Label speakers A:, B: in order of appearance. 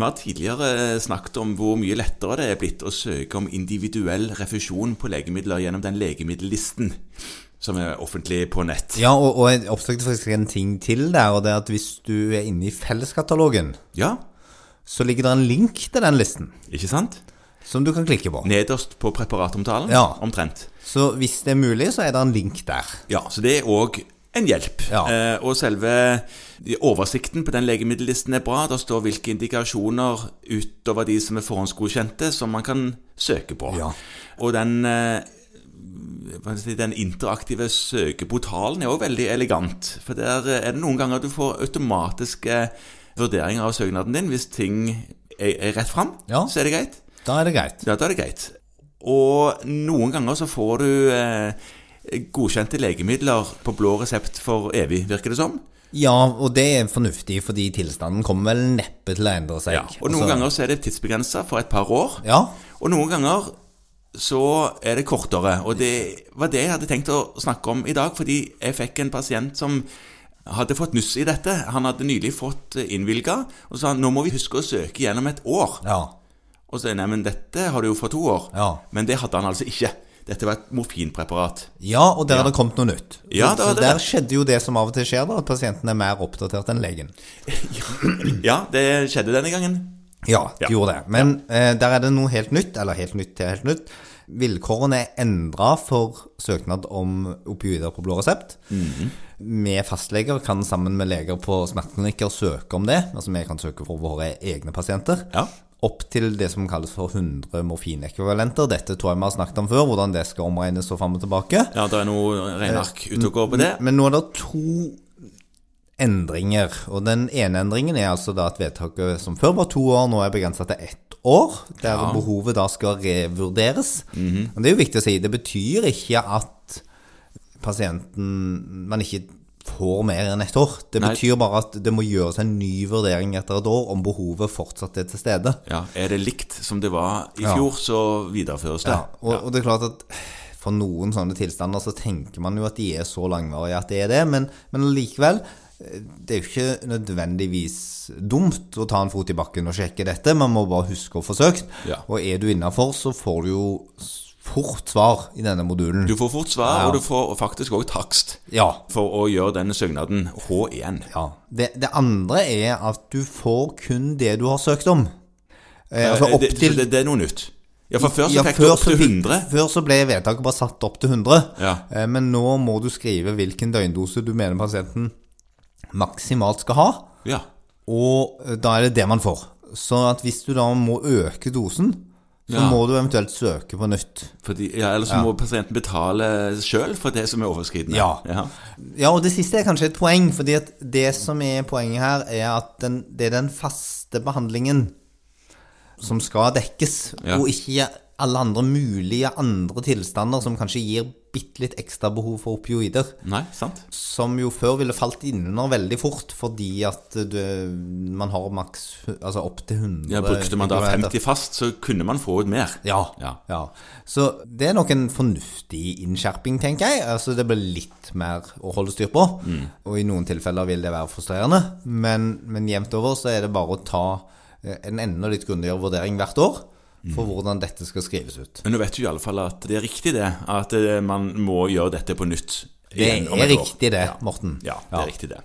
A: Vi har tidligere snakket om hvor mye lettere det er blitt å søke om individuell refusjon på legemidler gjennom den legemiddellisten som er offentlig på nett.
B: Ja, og, og jeg oppdaget faktisk en ting til der, og det er at hvis du er inne i felleskatalogen,
A: Ja,
B: så ligger det en link til den listen
A: ikke sant?
B: som du kan klikke på.
A: Nederst på preparatomtalen,
B: Ja.
A: omtrent.
B: Så hvis det er mulig, så er det en link der.
A: Ja, så det er òg en hjelp.
B: Ja.
A: Eh, og selve oversikten på den legemiddellisten er bra. Der står hvilke indikasjoner utover de som er forhåndsgodkjente, som man kan søke på.
B: Ja.
A: Og den, eh, den interaktive søkeportalen er òg veldig elegant. For der er det noen ganger du får automatiske vurderinger av søknaden din. Hvis ting er, er rett fram,
B: Ja.
A: så er det greit.
B: Da er det greit.
A: Ja, da er det greit. Og noen ganger så får du eh, godkjente legemidler på blå resept for evig, virker det som.
B: Ja, og det er fornuftig, fordi tilstanden kommer vel neppe til å endre seg.
A: Ja. Og noen
B: Altså,
A: ganger så er det tidsbegrensa for et par år.
B: Ja,
A: Og noen ganger så er det kortere. Og det var det jeg hadde tenkt å snakke om i dag, fordi jeg fikk en pasient som hadde fått nuss i dette. Han hadde nylig fått innvilga, og sa nå må vi huske å søke gjennom et år.
B: ja,
A: Og så nei, men dette har du jo for to år.
B: Ja.
A: Men det hadde han altså ikke. Dette var et morfinpreparat.
B: ja, og der har det kommet noe nytt.
A: Ja,
B: så,
A: det
B: så
A: var det.
B: der skjedde jo det som av og til skjer, da, at pasienten er mer oppdatert enn legen.
A: Ja, det skjedde denne gangen.
B: Ja, det
A: Ja.
B: gjorde det. Men eh, der er det noe helt nytt, eller helt nytt til helt nytt. Vilkårene er endra for søknad om opioider på blå resept.
A: Mhm.
B: Vi fastleger kan sammen med leger på smerteklinikker søke om det. Altså vi kan søke for våre egne pasienter.
A: Ja.
B: Opp til det som kalles for 100 morfinekvivalenter. Dette tror jeg vi har snakket om før, hvordan det skal omregnes og fram og tilbake.
A: Ja, det er noe regneark og går på det.
B: Men nå er det to endringer. Og den ene endringen er altså da at vedtaket som før var to år, nå er begrensa til ett år. Der
A: Ja.
B: behovet da skal revurderes. Og det er jo viktig å si. Det betyr ikke at pasienten man ikke får mer enn ett år. Det
A: Nei.
B: betyr bare at det må gjøres en ny vurdering etter et år om behovet fortsatt er til stede.
A: Ja, Er det likt som det var i
B: Ja.
A: fjor, så videreføres det.
B: Ja, og, og det er klart at for noen sånne tilstander så tenker man jo at de er så langvarige at det er det, men, men likevel det er jo ikke nødvendigvis dumt å ta en fot i bakken og sjekke dette. Man må bare huske å forsøke.
A: Ja.
B: Og er du innafor, så får du jo fort svar i denne modulen.
A: Du får fort svar,
B: Ja.
A: og du får faktisk òg takst
B: Ja.
A: for å gjøre denne søknaden H1.
B: ja. Det, det andre er at du får kun det du har søkt om. Eh, altså
A: Eh,
B: opp
A: det,
B: til
A: det, det er noe nytt. Ja, for før så
B: Ja,
A: fikk du opp til
B: fikk-
A: 100.
B: Før så ble vedtaket bare satt opp til 100.
A: Ja.
B: Eh, Men nå må du skrive hvilken døgndose du mener pasienten maksimalt skal ha.
A: Ja.
B: Og eh, da er det det man får. Så at hvis du da må øke dosen, så
A: Ja.
B: må du eventuelt søke på nytt.
A: Fordi, ja, så må pasienten betale sjøl for det som er overskridende.
B: Ja.
A: ja.
B: Ja, og det siste er kanskje et poeng, fordi det som er poenget her, er at den, det er den faste behandlingen som skal dekkes, og ikke alle andre mulige andre tilstander som kanskje gir bitte litt ekstra behov for opioider.
A: Nei, sant?
B: Som jo før ville falt innunder veldig fort, fordi at du, man har maks altså opp til 100
A: Ja, Brukte man da
B: ekvivalenter.
A: 50 fast, så kunne man få ut mer.
B: Ja,
A: Ja.
B: ja. Så det er nok en fornuftig innskjerping, tenker jeg. Altså Det blir litt mer å holde styr på. Og i noen tilfeller vil det være frustrerende. Men, men jevnt over så er det bare å ta eh, en enda litt grundigere vurdering hvert år for hvordan dette skal skrives ut.
A: Men nå vet du i alle fall at det er riktig det, at eh, man må gjøre dette på nytt.
B: Det er riktig det, Morten.
A: Ja, det er riktig det.